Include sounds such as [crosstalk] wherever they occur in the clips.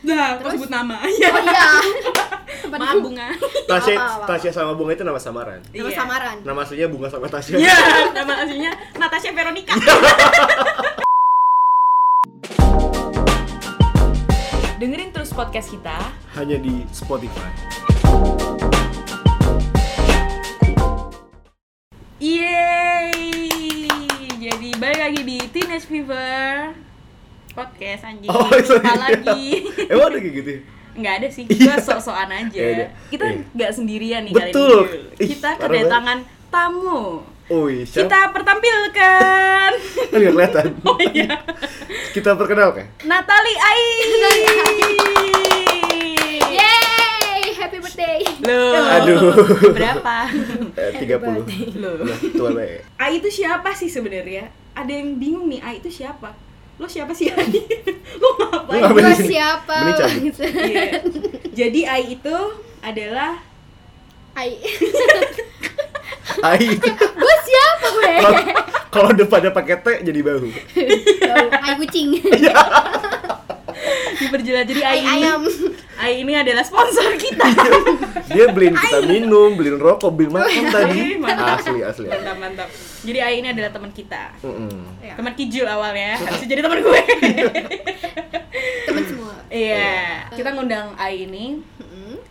Nah, Terus? sebut nama. [laughs] Iya. Oh iya. [laughs] Maaf bunga. Tasya, Tasya sama Bunga itu nama samaran. Nama Iya. samaran. Nama aslinya Bunga sama Tasya. Iya, [laughs] nama aslinya Natasha Veronica. Dengerin terus podcast kita. Hanya di Spotify. Yeay! Jadi balik lagi di Teenage Fever podcast anjing. Oh, Lupa sorry. lagi. [laughs] Emang ada kayak gitu? ya? Nggak ada sih, gue sok-sokan aja. Iya, iya. Kita Iya. nggak sendirian nih Betul. kali ini. Ih, Kita parah kedatangan tamu. Oi, siapa? Kita pertampilkan. [laughs] Kan nggak kelihatan. [laughs] oh iya. Kita perkenalkan. Natali Ai. Yeay, happy birthday. Loh. Aduh. Berapa? Eh, 30. Loh. Udah tua banget. Ai itu siapa sih sebenarnya? Ada yang bingung nih, Ai itu siapa? Lo siapa sih Ai? [laughs] Lo ngapain? Lo sini? siapa? Cabut. Iya. Jadi Ai itu adalah Ai. Ai. Gua siapa gue? Kalau- Kalau depannya pakai T jadi bahu. Ai kucing. Diperjelas jadi Ai, ini ayam. Ai ini adalah sponsor kita. Dia beliin kita minum, beliin rokok, beliin makan tadi. Ai, mantap. Asli, asli. Mantap mantap. Jadi Ai ini adalah teman kita. Mm-mm. Ya, Teman Kijul awalnya, harusnya jadi teman gue. Teman semua. Iya, kita ngundang Ai ini.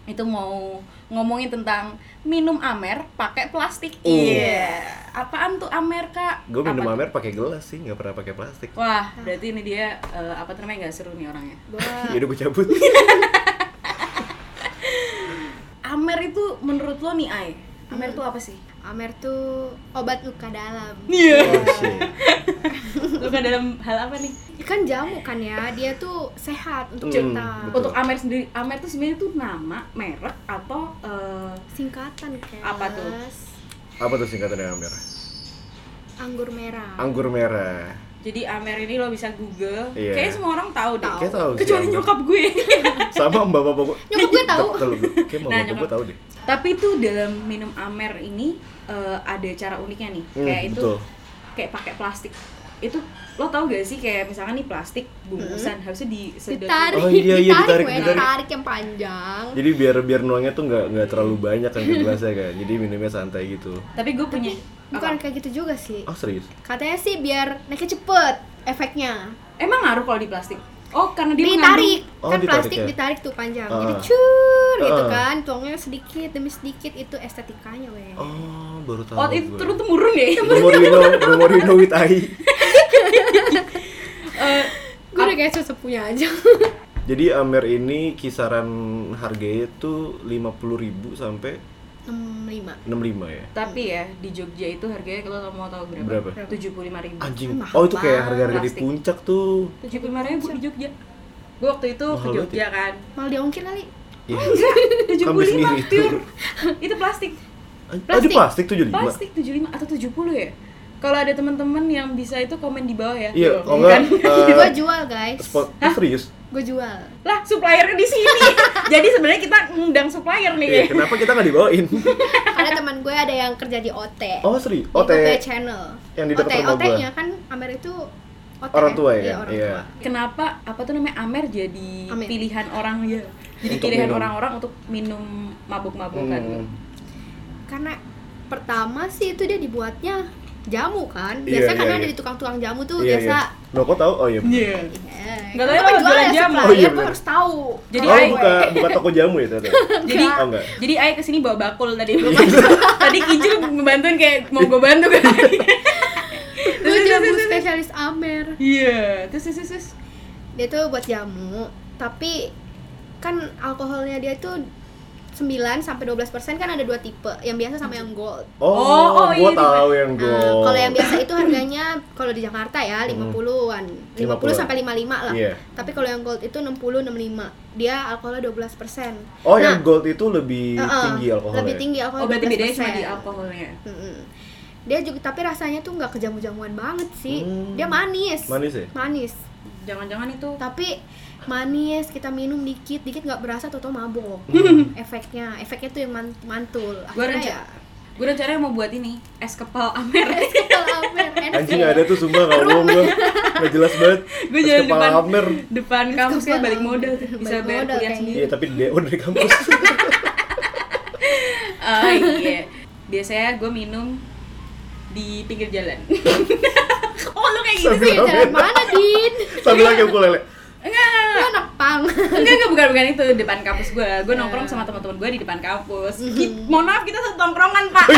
Itu mau ngomongin tentang minum amer pakai plastik. Oh. Iya. Apaan tuh amer, Kak? Gue minum Apa amer pakai gelas sih, nggak pernah pakai plastik. Wah, berarti ini dia eh, apa namanya nggak seru nih orangnya. Gua Ya udah gue cabut. [laughs] Amer itu menurut lo nih, Ai? Amer tuh apa sih? Amer tuh obat luka dalam. Iya. Oh, shit. [laughs] Lo kan dalam hal apa nih? Kan jamu kan ya, dia tuh sehat untuk Hmm, kita. betul. Untuk Amer sendiri, Amer tuh sebenarnya tuh nama, merek atau eh, Singkatan kayak Apa tuh? Apa tuh singkatannya amer? Anggur merah. Anggur merah. Jadi Amer ini lo bisa Google. Iya. Kayaknya semua orang tahu deh. Kayak tahu. Kecuali Amer. nyokap gue. [laughs] Sama mbak bapak gue. Nyokap gue tahu. Tahu Kayak [laughs] mbak Nah, bapak gue tahu deh. Tapi tuh dalam minum Amer ini eh, ada cara uniknya nih. Hmm, kayak itu betul. kayak pakai plastik. Itu lo tau gak sih kayak misalkan nih plastik bungkusan harusnya disedot. Ditarik, Oh, iya, iya, ditarik, gue, ditarik. ditarik yang panjang. Jadi biar biar nuangnya tuh nggak nggak terlalu banyak kan ke [laughs] gelasnya kan. Jadi minumnya santai gitu. Tapi gue punya Bukan apa? kayak gitu juga sih. Oh serius? Katanya sih biar naiknya cepet efeknya. Emang ngaruh kalau di plastik? Oh, karena dia ditarik. Oh, kan ditarik plastik ya? ditarik tuh panjang. Ah. Jadi cur gitu Ah. kan. Tuangnya sedikit demi sedikit itu estetikanya, weh. Oh baru tahu. Oh, itu turun temurun ya? Memorino, Memorino with Ai. [laughs] Eh, Gue udah kayak sesepunya aja. Jadi Amer ini kisaran harganya tuh 50.000 sampai 65. 65 ya. tapi ya di Jogja itu harganya kalau mau tahu berapa? Berapa? Tujuh puluh lima ribu. Anjing. Mahal Oh itu kayak harga-harga di Plastik. puncak tuh. Tujuh puluh lima ribu di Jogja. Gue waktu itu ke Mahal banget Jogja kan. Mal dia ongkir kali. Iya. [laughs] Tujuh Kamu puluh lima pure. [laughs] itu plastik. Oh di Plastik. plastik tuh jadi lima. Plastik 75 atau 70 ya? Kalau ada teman-teman yang bisa itu komen di bawah ya. Iya, Tuh, kalau kan? enggak [laughs] Gue jual, guys. spot Hah? serius. Gue jual. Lah, suppliernya di sini. [laughs] Jadi sebenarnya kita ngundang supplier nih. Iya, kenapa kita nggak dibawain? [laughs] Ada teman gue ada yang kerja di OT. Oh. Di OT OT channel. yang di dekat OT, rumah gua. OT-nya kan Amer itu OT. Orang tua ya? Iya, orang Iya. tua. Kenapa apa tuh namanya Amer jadi Amer. pilihan orang ya? Jadi Untuk pilihan orang-orang untuk minum mabuk-mabukan. Hmm. Karena pertama sih itu dia dibuatnya jamu kan. Iya, Biasanya iya, karena iya. ada di tukang-tukang jamu tuh Iya, biasa iya. Lo kok tahu? Oh iya. Iya. Iya. Nggak tahu lo penjual jualan ya, jamu. Oh, iya, bener. harus tahu. Jadi oh, Ai- buka buka toko jamu ya ternyata. Jadi Oh, enggak. jadi Ai ke sini bawa bakul tadi. tadi Kijul ngebantuin kayak mau gue bantu kan. [laughs] Gue jamu spesialis Amer. Iya, terus terus, terus. Dia tuh buat jamu, tapi kan alkoholnya dia tuh 9 sampai 12% kan ada dua tipe, yang biasa sama yang gold. Oh, Oh, oh, gua iya, tahu yang Nah, gold. kalau yang biasa itu harganya kalau di Jakarta ya 50-an. 50 50-an. sampai 55 lah. Iya. Tapi kalau yang gold itu 60 65. Dia alkoholnya 12%. Oh, Nah, yang gold itu lebih uh-uh, tinggi alkoholnya. Lebih tinggi alkohol. Oh, berarti bedanya cuma 12%. di alkoholnya. Mm-mm. Dia juga tapi rasanya tuh nggak kejamu-jamuan banget sih. Hmm. Dia manis. Manis ya? Manis. Jangan-jangan itu Tapi manis kita minum dikit dikit nggak berasa atau mabok efeknya efeknya tuh yang man- mantul Gua akhirnya renca- ya gue rencananya mau buat ini es kepal Amer [laughs] Kepala Amer, enak Anjing ya. ada tuh sumpah nggak bohong gua. [laughs] Nggak jelas banget. gue Es jalan kepala depan Amer. depan kampus kayak balik modal tuh. bisa Balik bayar modal kuliah sendiri Iya tapi DO dari kampus. oh [laughs] iya biasanya gue minum di pinggir jalan oh lu kayak gitu sih jalan mana, Din? Sambil lagi ukulele. enggak Lu anak pang. enggak enggak bukan bukan itu depan kampus gue gue nongkrong sama teman-teman gue di depan kampus. Ki- mohon maaf kita satu tongkrongan pak. [laughs]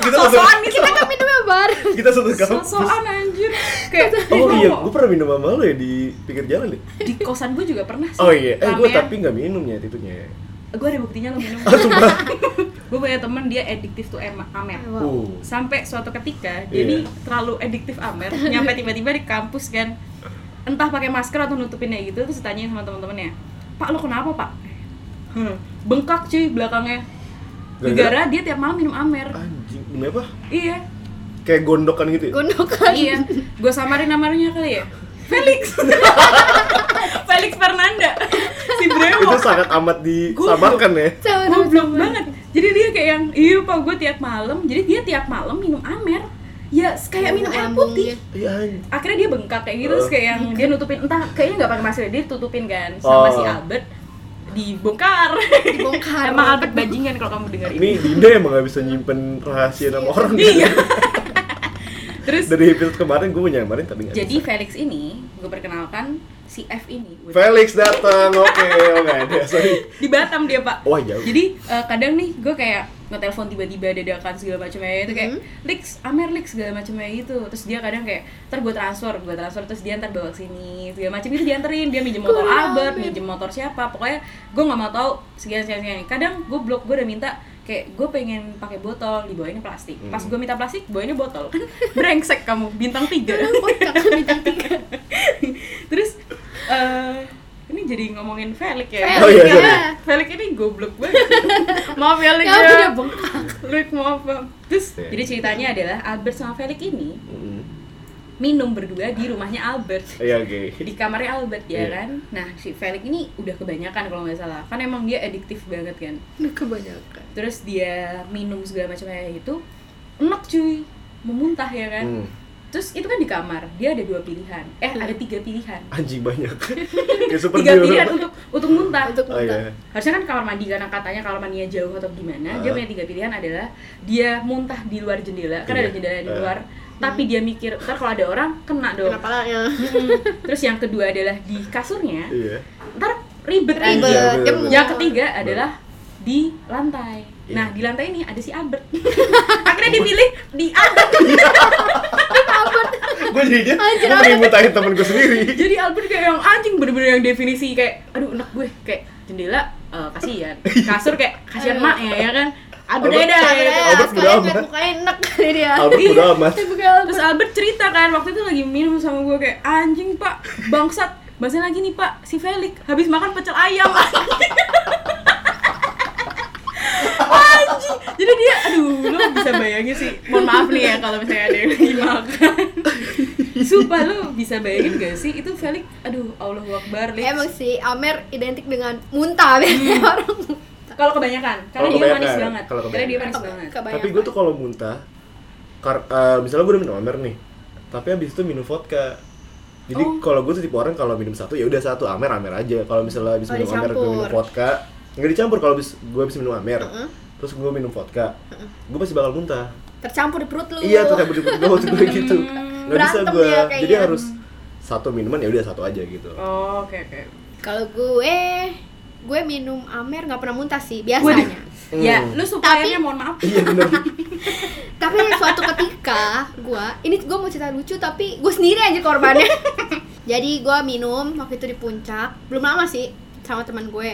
Kita satu, sosokan nih Kita kan minumnya bareng. kita satu kampus. sosokan anjir. Kayak Oh iya, gue pernah minum sama lo ya di pinggir jalan ya? di kosan gue juga pernah sih. Oh iya, eh gue tapi nggak minumnya itunya. gue ada buktinya lo minum. Ah, [laughs] gue punya temen dia ediktif tuh amer. Wow. Uh. sampai suatu ketika dia Iya. nih terlalu ediktif amer [laughs] nyampe tiba-tiba di kampus kan entah pakai masker atau nutupinnya gitu terus ditanyain sama teman-temannya pak lo kenapa pak? "Hmm, bengkak cuy belakangnya. Gara-gara? gara dia tiap malam minum amer. Anjing, apa? iya. Kayak gondokan gitu ya? Gondokan. iya. Gue samarin namanya kali ya. Felix. [laughs] Felix Fernanda. Si Brewo Itu sangat amat disamarkan ya? Goblok banget. Jadi dia kayak yang iya pak gue tiap malam. Jadi dia tiap malam minum amer ya kayak minum air putih. Iya akhirnya dia bengkak kayak gitu terus kayak yang dia nutupin entah kayaknya nggak pakai masker dia tutupin kan sama Oh. si Albert dibongkar Dibongkar. emang Albert bajingan kalau kamu dengar Ini ini Dinda emang gak bisa nyimpen rahasia sama orang iya gitu. [laughs] terus Dari episode kemarin gue mau nyamarin tapi gak jadi bisa. Felix ini gue perkenalkan si F ini Felix datang, oke, oh nggak ada, sorry. di Batam dia pak Wah jauh. jadi eh, kadang nih gue kayak ngetelepon tiba-tiba dadakan segala macamnya itu kayak Lix, Amer Lix segala macamnya gitu. Terus dia kadang kayak ntar gue transfer gue transfer terus dia ntar bawa ke sini segala macam itu dianterin dia minjem motor Kurang Albert amin. minjem motor siapa pokoknya gue nggak mau tahu sekian sekian sekian. Kadang gue blok gue udah minta kayak gue pengen pakai botol dibawainnya plastik. Pas gue minta plastik bawainnya botol. Kan [laughs] brengsek kamu bintang tiga. Kocak bintang tiga. [laughs] terus eh ini jadi ngomongin Felix ya Felix, Oh, iya, Felix, sorry. Felix ini goblok banget [laughs] maaf ya Felix Ya ya udah bengkak. Felix maaf Bang. terus Iya. jadi ceritanya adalah Albert sama Felix ini Mm. minum berdua di rumahnya Albert Iya oke. [laughs] di kamarnya Albert ya Iya. kan nah si Felix ini udah kebanyakan kalau nggak salah kan emang dia adiktif banget kan Udah kebanyakan. terus dia minum segala macam kayak itu enak cuy memuntah ya kan Hmm. Terus itu kan di kamar dia ada dua pilihan eh ada tiga pilihan Anjing banyak. [laughs] Kayak super tiga pilihan untuk untuk muntah Untuk Oh iya. harusnya kan kamar mandi karena katanya kamar mandinya jauh atau gimana dia Ah. punya tiga pilihan adalah dia muntah di luar jendela kan Iya. ada jendela di Ah. luar tapi dia mikir ntar kalau ada orang kena dong Kenapa lah ya? Terus yang kedua adalah di kasurnya Iya. ntar ribet Ribet. yang ketiga adalah di lantai Iya. nah di lantai ini ada si Albert [laughs] akhirnya dipilih di Albert [laughs] Gue jadi dia, gue pengen muntahin temen gue sendiri. [laughs] jadi Albert kayak yang anjing bener-bener yang definisi kayak aduh enak gue kayak jendela eh, kasihan kasur kayak kasihan mak ya ya kan Albert Albert- beda ya Albert kan? Albert udah amat. mukanya enak kali dia. Albert Iya. udah amat. Terus Albert cerita kan waktu itu lagi minum sama gue kayak anjing pak bangsat bahasa lagi nih pak si Felix habis makan pecel ayam anjing jadi dia aduh lo bisa bayangin sih mohon maaf nih ya kalau misalnya ada yang lagi makan sumpah lo bisa bayangin gak sih itu Felix aduh Allah Akbar Lex. Emang sih Amer identik dengan muntah biasanya [laughs] orang muntah. kalau kebanyakan karena Kalau dia manis kebanyakan, banget kalau karena dia kebanyakan. manis banget Kebanyakan. Tapi gue tuh kalau muntah, kar- eh, misalnya gue udah minum amer nih, tapi habis itu minum vodka. Jadi Oh. kalau gue tuh tipe orang kalau minum satu ya udah satu amer amer aja. Kalau misalnya habis Oh, minum amer gue minum vodka, nggak dicampur kalau habis gue habis minum amer, Heeh. Terus gue minum vodka, gue pasti bakal muntah. tercampur di perut lu. Iya tuh kayak berdebar gue waktu gue gitu. Nggak bisa Berantem gue, kayaknya. jadi harus satu minuman ya udah satu aja gitu. oh oke oke Kalau gue gue minum Amer nggak pernah muntah sih biasanya. Hmm. ya lu suppliernya Tapi- mohon maaf [laughs] Iya bener. [laughs] Tapi suatu ketika gue ini gue mau cerita lucu tapi gue sendiri aja korbannya. [laughs] Jadi gue minum waktu itu di puncak belum lama sih sama teman gue.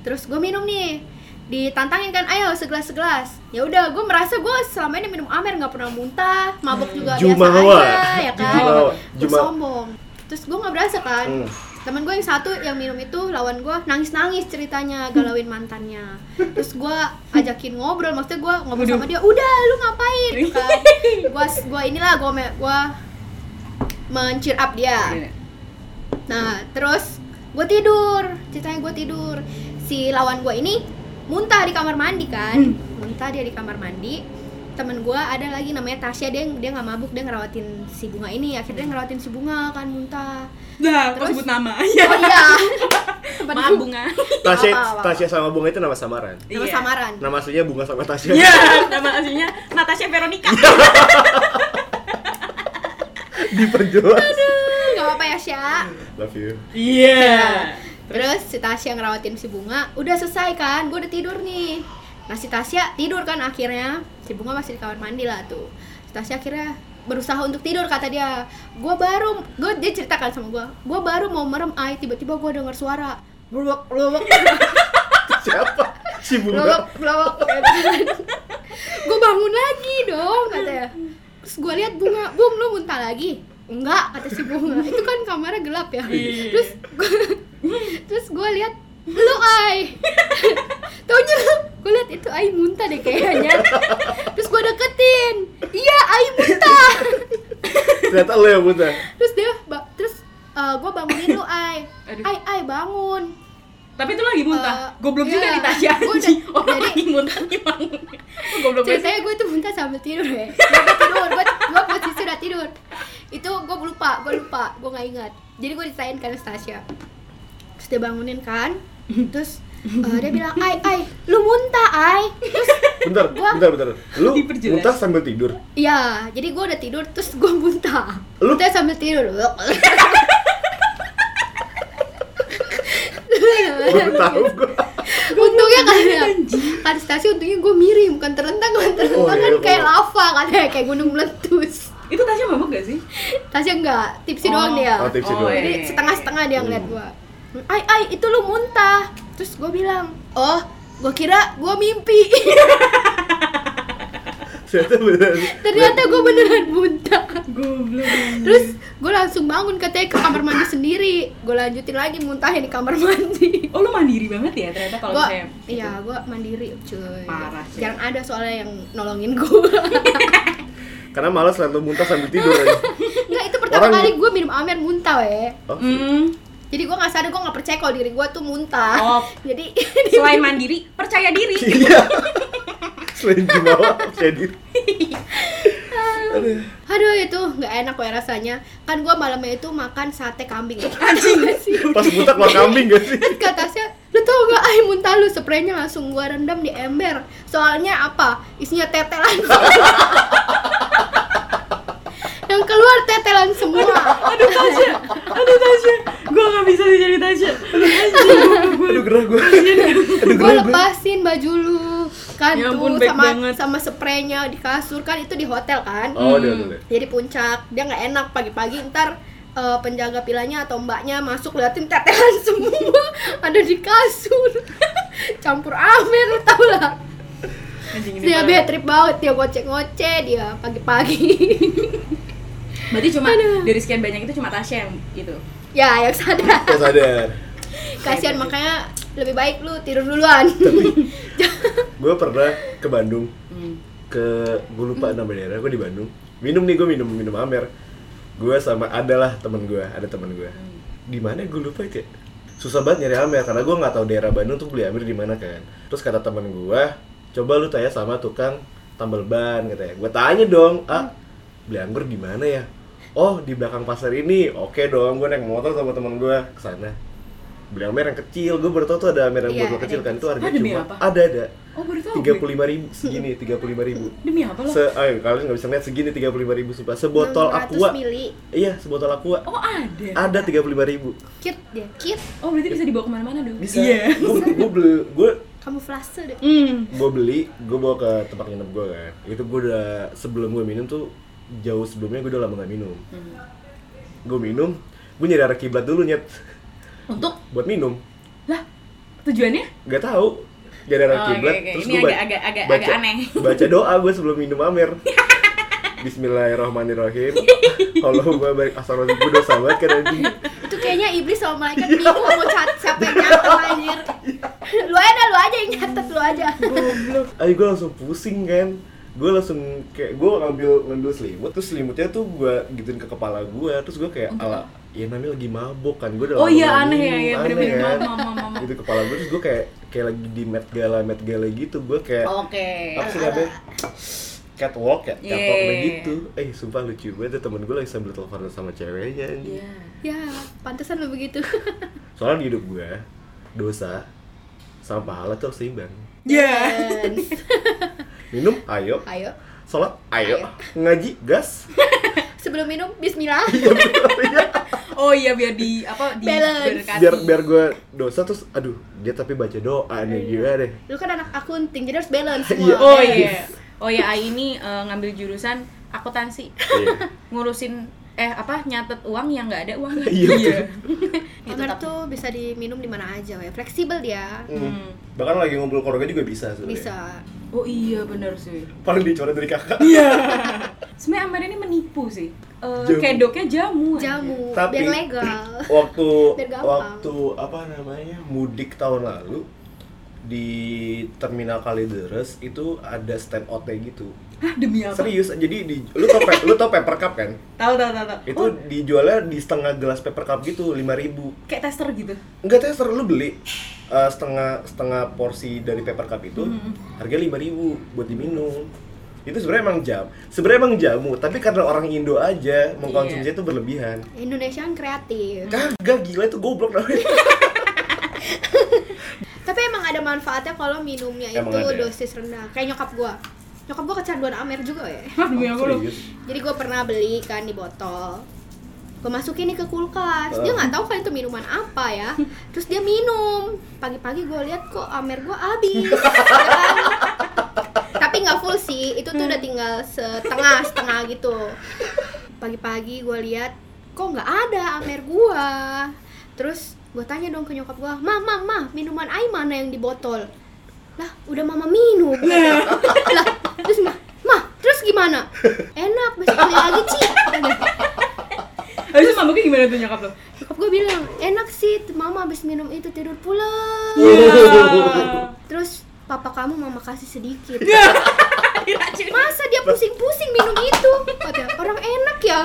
Terus gue minum nih ditantangin kan ayo segelas segelas ya udah gue merasa gue selama ini minum amer nggak pernah muntah mabuk juga Jumawa. biasa aja ya kan? Jumawa. gue Juma- sombong. Terus gue nggak berasa kan? Hmm. temen gue yang satu yang minum itu lawan gue nangis nangis ceritanya galauin mantannya. Terus gue ajakin ngobrol maksudnya gue ngobrol sama dia udah lu ngapain? Gitu kan. Gue gue inilah gue gue mencir up dia. Iya. nah terus gue tidur ceritanya gue tidur. Si lawan gue ini muntah di kamar mandi kan Hmm. muntah dia di kamar mandi temen gue ada lagi namanya Tasya dia dia nggak mabuk dia ngerawatin si bunga ini akhirnya dia ngerawatin si bunga kan muntah Nah, Terus? sebut nama. Iya. oh iya [laughs] Temen Maaf bunga. Tasya. Tasya sama bunga itu nama samaran nama Iya. samaran nama aslinya bunga sama Tasya Iya, [laughs] nama aslinya Natasha Veronica. [laughs] diperjelas nggak apa-apa ya Sya love you Iya. Terus si Tasya ngerawatin si Bunga, udah selesai kan, gue udah tidur nih. Nah si Tasya tidur kan akhirnya, si Bunga masih di kamar mandi lah tuh. Si Tasya akhirnya berusaha untuk tidur kata dia. Gue baru, gue dia ceritakan sama gue Gue baru mau merem, ay tiba-tiba gue denger suara. Blubak, blubak, [laughs] siapa? Si blubak, bunga blubak Gue bangun lagi dong katanya Terus gue lihat Bunga, Bung lu muntah lagi? Enggak, kata si Bunga. Itu kan kamarnya gelap ya. Iya. Terus gue terus gue lihat lu ay taunya gue lihat itu ay muntah deh kayaknya. [laughs] Terus gue deketin. Iya ay muntah. [laughs] Ternyata lo yang buta terus dia ba- terus gue bangunin lu ay ay ay bangun. Tapi itu lagi muntah. Eh, Goblok juga iya. Tasya Gua udah- anjing. Orang jadi- lagi muntah gimana? Goblok banget. ceritanya gue tuh muntah sambil tidur ya. Gue tidur gue gue posisi udah tidur. Itu gue lupa gue lupa gue nggak ingat. Jadi gue ditanyain kan Stasia terus dia bangunin kan. [laughs] Terus eh, dia bilang ay ay lu muntah ay terus bentar Gua- bentar bentar lu Diperjelas. muntah sambil tidur Iya, jadi gue udah tidur terus gue muntah. Lu- Muntah sambil tidur. [laughs] baru tahu gua untungnya kan kan stasiun untungnya gue miring bukan terlentang bukan terlentang Oh, kan iya, kayak kalau- lava katanya kayak gunung meletus. Itu Tasya mabuk gak sih? Tasya enggak, tipsi Oh. doang dia. Oh, tipsi doang. Jadi iya. setengah-setengah dia ngeliat Hmm. gue. Ay, ay, itu lu muntah. Terus gue bilang, oh, gue kira gue mimpi. [laughs] ternyata beneran Ternyata gue beneran muntah. Goblok. Terus gue langsung bangun katanya ke kamar mandi sendiri. Gue lanjutin lagi muntahnya di kamar mandi. Oh, lu mandiri banget ya ternyata kalau Gua, misalnya. iya, gue mandiri cuy. Parah sih. Jarang ada soalnya yang nolongin gue. [laughs] karena malas lu muntah sambil tidur aja Enggak, itu pertama Orang- kali gue minum amer muntah weh. oh, Hmm, Jadi gue nggak sadar gue nggak percaya kalau diri gue tuh muntah. Oh. [laughs] Jadi [laughs] selain mandiri, percaya diri. iya selain jumawa jadi [laughs] aduh Aduh itu nggak enak gue rasanya. Kan gue malamnya itu makan sate kambing. Anjing sih. pas muntah keluar kambing gak sih Terus kata Tasya, lu tau gak ay muntah lu spraynya langsung gua rendam di ember Soalnya apa? Isinya tetelan Yang keluar tetelan semua Aduh Tasya, aduh Tasya, gue gak bisa nih jadi Tasya. aduh gerah gua aduh Gue gerah gua lepasin baju lu Kan Ya tuh ampun, sama, banget. sama spraynya di kasur Kan itu di hotel kan oh Hmm. Jadi puncak, dia nggak enak pagi-pagi ntar eh, penjaga pilanya atau mbaknya masuk liatin tetelan [laughs] semua ada di kasur [laughs] campur amer tau lah Anjing dia bad trip banget dia ngoceh-ngoceh dia pagi-pagi Berarti cuma Aduh. dari sekian banyak itu cuma Tasya yang itu. Ya yang sadar. Kok sadar. Kasihan makanya lebih baik lu tidur duluan. [laughs] Gue pernah ke Bandung. Hmm. ke gue lupa nama daerah gue di Bandung. Minum nih gue minum minum amer. Gue sama adalah temen gue ada temen gue di mana? Gue lupa itu ya? susah banget nyari amer karena gue nggak tahu daerah Bandung tuh beli amer di mana kan. Terus kata temen gue coba lu tanya sama tukang tambal ban katanya. Gue tanya dong ah beli anggur di mana ya oh di belakang pasar ini oke dong gue naik motor sama temen gue ke sana. Beli amer yang kecil gue baru tau tuh ada amer yang Iya, botol kecil kan itu harga Ah, cuma apa? ada ada. Oh baru tiga puluh lima ribu segini [laughs] tiga puluh lima ribu. Demi apa lo? se ayo kalian nggak bisa lihat segini tiga puluh lima ribu sumpah. Sebotol 600 aqua. mili. Iya sebotol aqua. Oh ada. ada tiga puluh lima ribu. Cute dia cute. Oh berarti bisa dibawa ke mana-mana dong? bisa. Iya. gue gue [laughs] beli gue kamu flase deh. Hmm. gue beli gue bawa ke tempat nginep gue kan. Itu gue udah sebelum gue minum tuh jauh sebelumnya gue udah lama gak minum Hmm. gue minum gue nyari arah kiblat dulu nyet Untuk buat minum lah tujuannya? nggak tahu nyari arah Oh, kiblat oke, oke. terus Ini gue agak- agak- agak- agak aneh. baca [laughs] doa gue sebelum minum amer [laughs] Bismillahirrahmanirrahim. [laughs] Kalau gue baik asal gue dosa banget kan anjing. itu kayaknya iblis sama malaikat bingung mau cat siapa yang nyatet anjir lu aja lu aja yang nyatet lu aja Goblok. Ayo gue langsung pusing kan. Gue langsung kayak gue ngambil ngambil selimut terus selimutnya tuh gue gituin ke kepala gue terus gue kayak ala ya namanya lagi mabok kan gue udah Oh iya nggak aneh ya, ya aneh bener-bener kan. mama mama. gitu kepala gue terus gue kayak kayak lagi di Met Gala Met Gala gitu gue kayak Oke. apa sih namanya catwalk ya catwalk Yeah. begitu eh sumpah lucu banget tuh temen gue lagi sambil telepon sama ceweknya anjing. Iya. Ya, pantesan lo begitu. [laughs] soalnya di hidup gue dosa sama pahala tuh seimbang Iya. [laughs] Minum ayo Ayo, sholat ayo, Ayo. ngaji gas [laughs] sebelum minum bismillah. [laughs] [laughs] Oh iya biar di apa di Balance. biar biar gue dosa terus aduh dia tapi baca doa nih gimana deh Lu kan anak akunting, jadi harus balance Iya. semua. Oh iya. Oh iya, Ai ini eh, ngambil jurusan akuntansi. Iya. Ngurusin eh apa nyatet uang yang nggak ada uangnya. Iya, Amer tapi- tuh bisa diminum di mana aja, ya. Fleksibel dia. Hmm. bahkan lagi ngumpul keluarga juga bisa sebenarnya Bisa. Oh iya bener sih. paling dicoret dari kakak [laughs] Sebenarnya Amer ini menipu sih. Eh, Jamu. kedoknya jamu. aja. Jamu, Tapi- biar legal. [clears throat] waktu Biar waktu apa namanya mudik tahun lalu di terminal Kalideres itu ada stand outnya gitu Hah, demi apa? serius jadi di lu tau pe- lu tau paper cup kan Tahu tahu tahu tahu. itu Oh, dijualnya di setengah gelas paper cup gitu 5000 ribu kayak tester gitu. enggak tester lu beli uh, setengah setengah porsi dari paper cup itu Hmm. harga 5000 ribu buat diminum itu sebenarnya emang jam sebenarnya emang jamu tapi karena orang Indo aja mengkonsumsi Iya. itu berlebihan Indonesia kan kreatif. kagak gila itu goblok namanya [laughs] Tapi emang ada manfaatnya kalau minumnya Emang itu ada. dosis rendah. Kayak nyokap gua. Nyokap gua kecanduan Amer juga ya. [laughs] Hah, serius Jadi gua pernah beli kan di botol. Gue masukin nih ke kulkas. Dia nggak tahu kan itu minuman apa ya. [laughs] Terus dia minum. Pagi-pagi gue lihat kok Amer gua habis. [laughs] kan? Tapi nggak full sih. Itu tuh udah tinggal setengah setengah gitu. Pagi-pagi gue lihat kok nggak ada Amer gua. Terus gue tanya dong ke nyokap gua, "Mah, mah, mah, minuman ai mana yang di botol?" Lah, udah mama minum. lah, terus mah, mah, terus gimana? Enak, besok beli lagi, Ci. Habis mabuknya gimana tuh nyokap lo? Nyokap gue bilang, enak sih, mama habis minum itu tidur pulang. Iya. Terus papa kamu mama kasih sedikit. [laughs] Diracun. Masa dia pusing-pusing minum itu? Katanya, orang enak ya.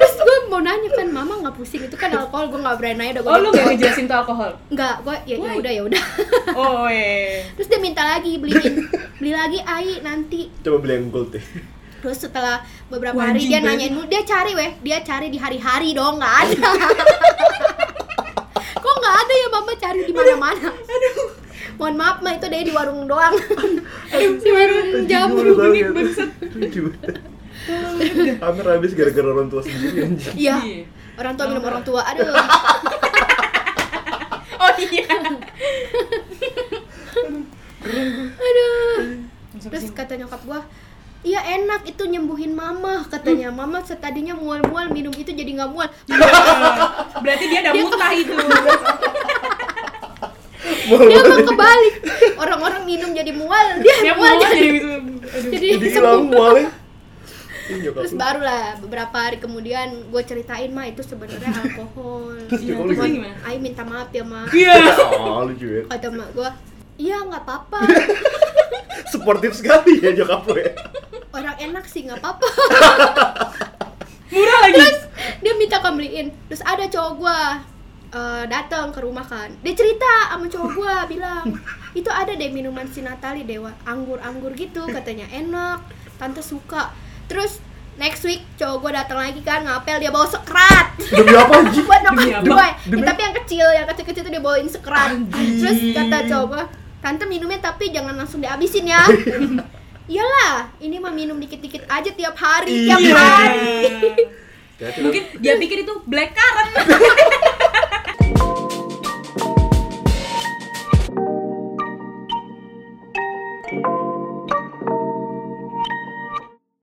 Terus gue mau nanya kan, mama nggak pusing itu kan alkohol, gue nggak berani nanya udah gue Oh lu gak ngejelasin tuh alkohol? Nggak, gue ya ya udah ya udah. Oh iya. Terus dia minta lagi beliin, beli lagi ai nanti. coba beli yang gold deh Terus setelah beberapa Wah, hari dia banget. nanyain dia cari weh, dia cari di hari-hari dong, nggak ada. [laughs] Kok nggak ada ya mama cari di mana-mana? Aduh. Mohon maaf mah itu dari di warung doang. Di warung jamu. Lucu menit, banget. bangsat. Hampir habis gara-gara orang tua sendiri anjing. Iya. Iya. Orang tua minum orang tua. Aduh. [laughs] Oh iya. Aduh. Terus kata nyokap gua, Iya enak itu nyembuhin mama katanya mama setadinya mual-mual minum itu jadi nggak mual Berarti dia udah muntah itu. [laughs] dia mau kebalik [laughs] orang-orang minum jadi mual dia Dia mual mual [laughs] jadi jadi jadi Jadi sembuh hilang mualnya. Terus lu. barulah beberapa hari kemudian gue ceritain mah itu sebenarnya alkohol [laughs] Iya, Alkohol terus gimana? gimana? Ai minta maaf ya ma Iya. Oh, lucu ya. kata mak gue iya nggak apa-apa [laughs] Sportif sekali ya nyokap lu ya. orang enak sih nggak apa-apa Murah lagi. terus dia minta kan beliin terus ada cowok gue datang ke rumah kan. Dia cerita sama cowok gue [laughs] bilang itu ada deh minuman si Natali dewa. Anggur-anggur gitu katanya. Enak tante suka. Terus next week cowok gue datang lagi kan ngapel dia bawa sekrat Demi apa [laughs] buat nyokap gue Demi- Ya, tapi yang kecil yang kecil-kecil tuh dia bawain sekerat. Anjing. terus kata cowok gue tante minumnya tapi jangan langsung dihabisin ya. [laughs] Iyalah ini mah minum dikit-dikit aja tiap hari tiap Iya. hari. Hati-hati lu. Mungkin dia pikir itu black currant.